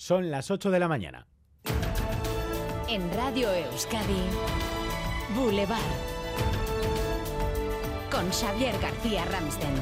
Son las 8 de la mañana. En Radio Euskadi, Boulevard. Con Xavier García Ramsten.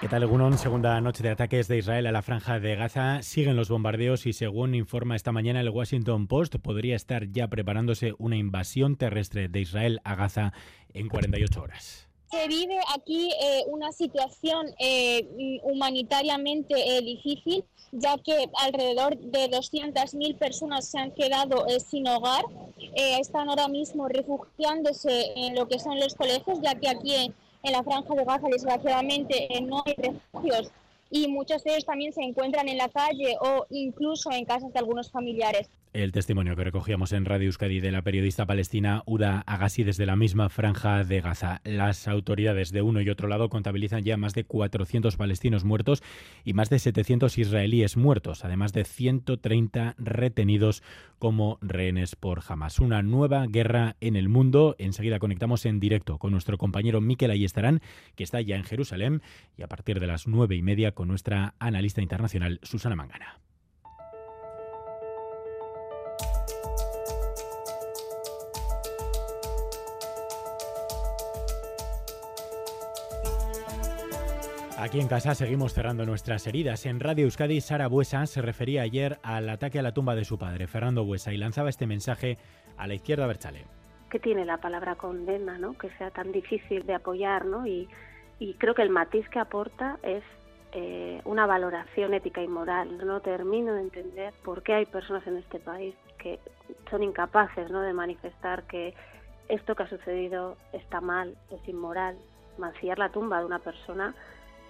¿Qué tal, Egunon? Segunda noche de ataques de Israel a la franja de Gaza. Siguen los bombardeos y, según informa esta mañana el Washington Post, podría estar ya preparándose una invasión terrestre de Israel a Gaza en 48 horas. Se vive aquí eh, una situación eh, humanitariamente eh, difícil, ya que alrededor de 200.000 personas se han quedado sin hogar. están ahora mismo refugiándose en lo que son los colegios, ya que aquí en en la franja de Gaza, desgraciadamente, no hay refugios y muchos de ellos también se encuentran en la calle o incluso en casas de algunos familiares. El testimonio que recogíamos en Radio Euskadi de la periodista palestina Uda Agassi desde la misma franja de Gaza. Las autoridades de uno y otro lado contabilizan ya más de 400 palestinos muertos y más de 700 israelíes muertos, además de 130 retenidos como rehenes por Hamas. Una nueva guerra en el mundo. Enseguida conectamos en directo con nuestro compañero Miquel Ayestarán, que está ya en Jerusalén, y a partir de las nueve y media con nuestra analista internacional Susana Mangana. Aquí en casa seguimos cerrando nuestras heridas. En Radio Euskadi, Sara Buesa se refería ayer al ataque a la tumba de su padre, Fernando Buesa, y lanzaba este mensaje a la izquierda Berchale. ¿Qué tiene la palabra condena, ¿no? que sea tan difícil de apoyar? ¿no? Y, creo que el matiz que aporta es eh, una valoración ética y moral. No termino de entender por qué hay personas en este país que son incapaces ¿no? de manifestar que esto que ha sucedido está mal, es inmoral. Mancillar la tumba de una persona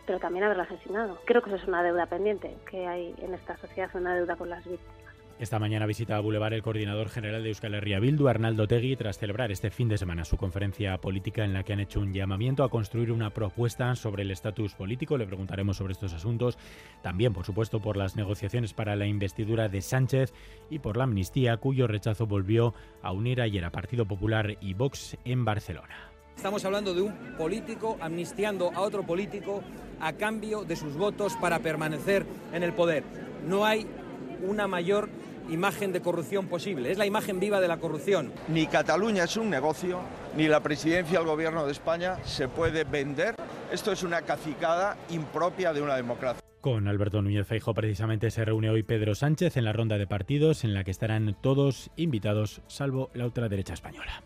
pero también haberla asesinado. Creo que eso es una deuda pendiente que hay en esta sociedad, una deuda con las víctimas. Esta mañana visita a Boulevard el coordinador general de Euskal Herria Bildu, Arnaldo Tegui, tras celebrar este fin de semana su conferencia política en la que han hecho un llamamiento a construir una propuesta sobre el estatus político. Le preguntaremos sobre estos asuntos. También, por supuesto, por las negociaciones para la investidura de Sánchez y por la amnistía, cuyo rechazo volvió a unir ayer a Partido Popular y Vox en Barcelona. Estamos hablando de un político amnistiando a otro político a cambio de sus votos para permanecer en el poder. No hay una mayor imagen de corrupción posible. Es la imagen viva de la corrupción. Ni Cataluña es un negocio, ni la presidencia del gobierno de España se puede vender. Esto es una cacicada impropia de una democracia. Con Alberto Núñez Feijo precisamente se reúne hoy Pedro Sánchez en la ronda de partidos en la que estarán todos invitados, salvo la ultraderecha española.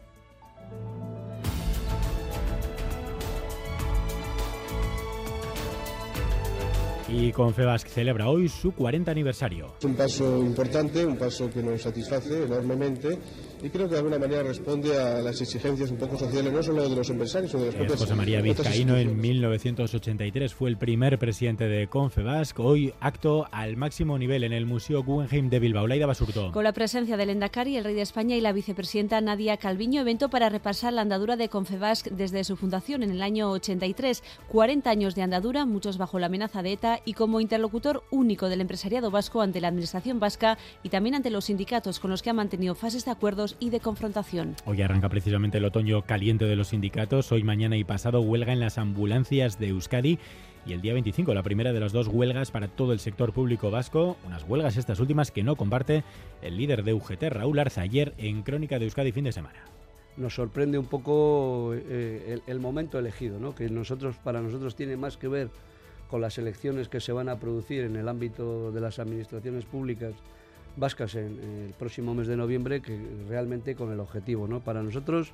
Y Confebas celebra hoy su 40 aniversario. Es un paso importante, un paso que nos satisface enormemente y creo que de alguna manera responde a las exigencias un poco sociales, no solo de los empresarios, sino de las propias José María Vizcaíno en 1983 fue el primer presidente de Confebasc. Hoy acto al máximo nivel en el Museo Guggenheim de Bilbao. Laida Basurto. Con la presencia del Endacari, el rey de España y la vicepresidenta Nadia Calviño, evento para repasar la andadura de Confebasc desde su fundación en el año 83. 40 años de andadura, muchos bajo la amenaza de ETA y como interlocutor único del empresariado vasco ante la administración vasca y también ante los sindicatos con los que ha mantenido fases de acuerdos y de confrontación. Hoy arranca precisamente el otoño caliente de los sindicatos. Hoy, mañana y pasado huelga en las ambulancias de Euskadi y el día 25 la primera de las dos huelgas para todo el sector público vasco, unas huelgas estas últimas que no comparte el líder de UGT, Raúl Arza, ayer en Crónica de Euskadi fin de semana. Nos sorprende un poco eh, el, momento elegido, ¿no? que nosotros, para nosotros tiene más que ver con las elecciones que se van a producir en el ámbito de las administraciones públicas vascas en, el próximo mes de noviembre que realmente con el objetivo. ¿no? Para nosotros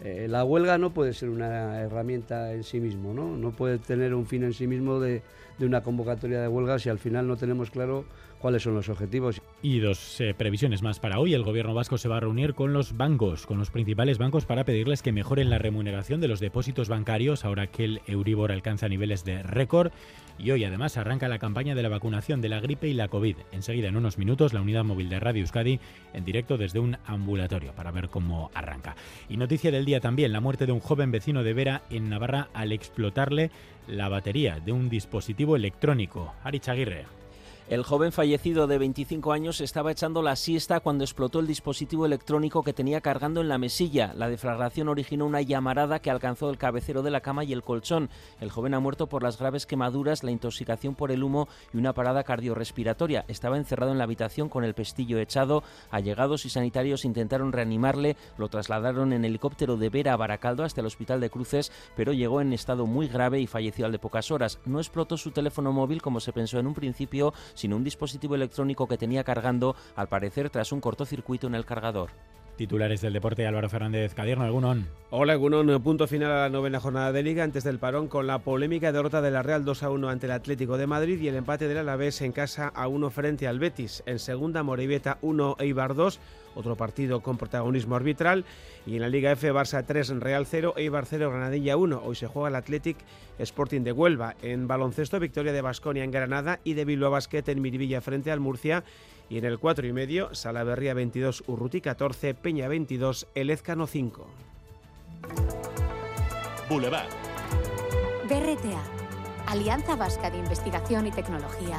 eh, la huelga no puede ser una herramienta en sí mismo, no, no puede tener un fin en sí mismo de, de una convocatoria de huelga si al final no tenemos claro cuáles son los objetivos. Y dos eh, previsiones más para hoy. El gobierno vasco se va a reunir con los bancos, con los principales bancos, para pedirles que mejoren la remuneración de los depósitos bancarios ahora que el Euribor alcanza niveles de récord. Y hoy además arranca la campaña de la vacunación de la gripe y la COVID. Enseguida, en unos minutos, la unidad móvil de Radio Euskadi en directo desde un ambulatorio para ver cómo arranca. Y noticia del día también, la muerte de un joven vecino de Vera en Navarra al explotarle la batería de un dispositivo electrónico. Ari Chaguirre. El joven fallecido de 25 años estaba echando la siesta cuando explotó el dispositivo electrónico que tenía cargando en la mesilla. La deflagración originó una llamarada que alcanzó el cabecero de la cama y el colchón. El joven ha muerto por las graves quemaduras, la intoxicación por el humo y una parada cardiorrespiratoria. Estaba encerrado en la habitación con el pestillo echado. Allegados y sanitarios intentaron reanimarle, lo trasladaron en helicóptero de Vera a Baracaldo hasta el hospital de Cruces, pero llegó en estado muy grave y falleció al de pocas horas. No explotó su teléfono móvil como se pensó en un principio, sino un dispositivo electrónico que tenía cargando, al parecer tras un cortocircuito en el cargador. Titulares del deporte, Álvaro Fernández Cadierno, ¿algún Hola, Gunón. Punto final a la novena jornada de Liga antes del parón con la polémica derrota de la Real 2 a 1 ante el Atlético de Madrid y el empate del Alavés en casa a 1 frente al Betis. En segunda, Morevieta 1, Eibar 2 otro partido con protagonismo arbitral. Y en la Liga F, Barça 3, Real 0, Eibar 0, Granadilla 1. Hoy se juega el Athletic Sporting de Huelva. En baloncesto, victoria de Basconia en Granada y de Bilbao Basket en Miribilla frente al Murcia. Y en el 4 y medio, Salaverría 22, Urruti 14, Peña 22, Elezcano 5. Boulevard. BRTA, Alianza Vasca de Investigación y Tecnología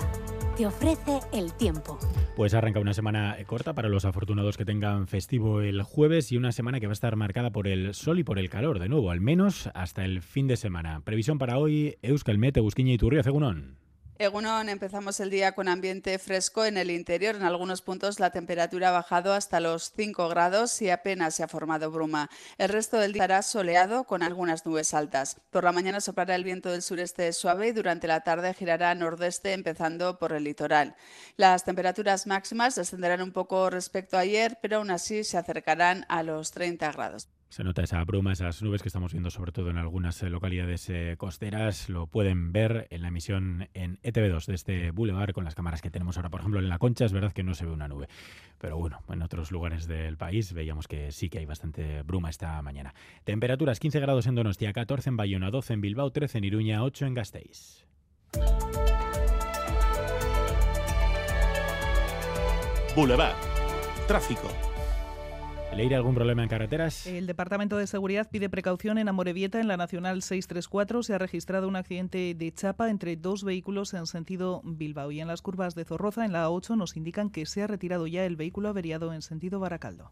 te ofrece el tiempo. Pues arranca una semana corta para los afortunados que tengan festivo el jueves y una semana que va a estar marcada por el sol y por el calor, de nuevo, al menos hasta el fin de semana. Previsión para hoy, Euskalmet, Busquiña y Turrio, Cegunón. Egunon, empezamos el día con ambiente fresco en el interior. En algunos puntos la temperatura ha bajado hasta los 5 grados y apenas se ha formado bruma. El resto del día estará soleado con algunas nubes altas. Por la mañana soplará el viento del sureste suave y durante la tarde girará nordeste empezando por el litoral. Las temperaturas máximas descenderán un poco respecto a ayer, pero aún así se acercarán a los 30 grados. Se nota esa bruma, esas nubes que estamos viendo sobre todo en algunas eh, localidades eh, costeras. Lo pueden ver en la emisión en ETV2 de este Boulevard con las cámaras que tenemos ahora. Por ejemplo, en la Concha es verdad que no se ve una nube. Pero bueno, en otros lugares del país veíamos que sí que hay bastante bruma esta mañana. Temperaturas 15 grados en Donostia, 14 en Bayona, 12 en Bilbao, 13 en Iruña, 8 en Gasteiz. Boulevard. Tráfico. ¿Leire algún problema en carreteras? El Departamento de Seguridad pide precaución en Amorebieta, en la Nacional 634. Se ha registrado un accidente de chapa entre dos vehículos en sentido Bilbao. Y en las curvas de Zorroza, en la A8, nos indican que se ha retirado ya el vehículo averiado en sentido Baracaldo.